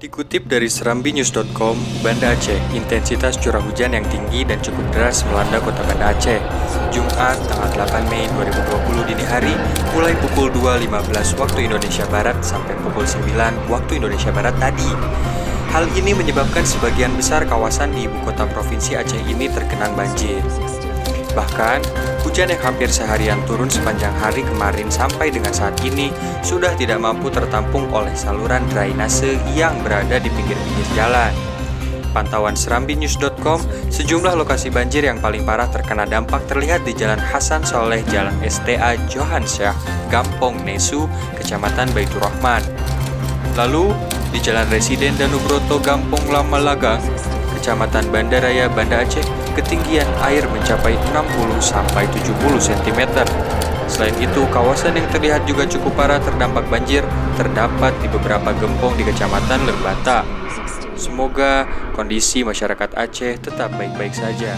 Dikutip dari serambinews.com, Banda Aceh, intensitas curah hujan yang tinggi dan cukup deras melanda kota Banda Aceh. Jumat, tanggal 8 Mei 2020 dini hari, mulai pukul 2.15 waktu Indonesia Barat sampai pukul 9 waktu Indonesia Barat tadi. Hal ini menyebabkan sebagian besar kawasan di ibu kota provinsi Aceh ini tergenang banjir. Bahkan, hujan yang hampir seharian turun sepanjang hari kemarin sampai dengan saat ini sudah tidak mampu tertampung oleh saluran drainase yang berada di pinggir-pinggir jalan. Pantauan serambinews.com, sejumlah lokasi banjir yang paling parah terkena dampak terlihat di Jalan Hasan Soleh, Jalan STA Johan Syah, Gampong Nesu, Kecamatan Baitur Rahman. Lalu, di Jalan Residen Danubroto, Gampong Lamalaga, Kecamatan Bandaraya, Banda Aceh, ketinggian air mencapai 60 sampai 70 cm. Selain itu, kawasan yang terlihat juga cukup parah terdampak banjir terdapat di beberapa gempong di Kecamatan Lerbata. Semoga kondisi masyarakat Aceh tetap baik-baik saja.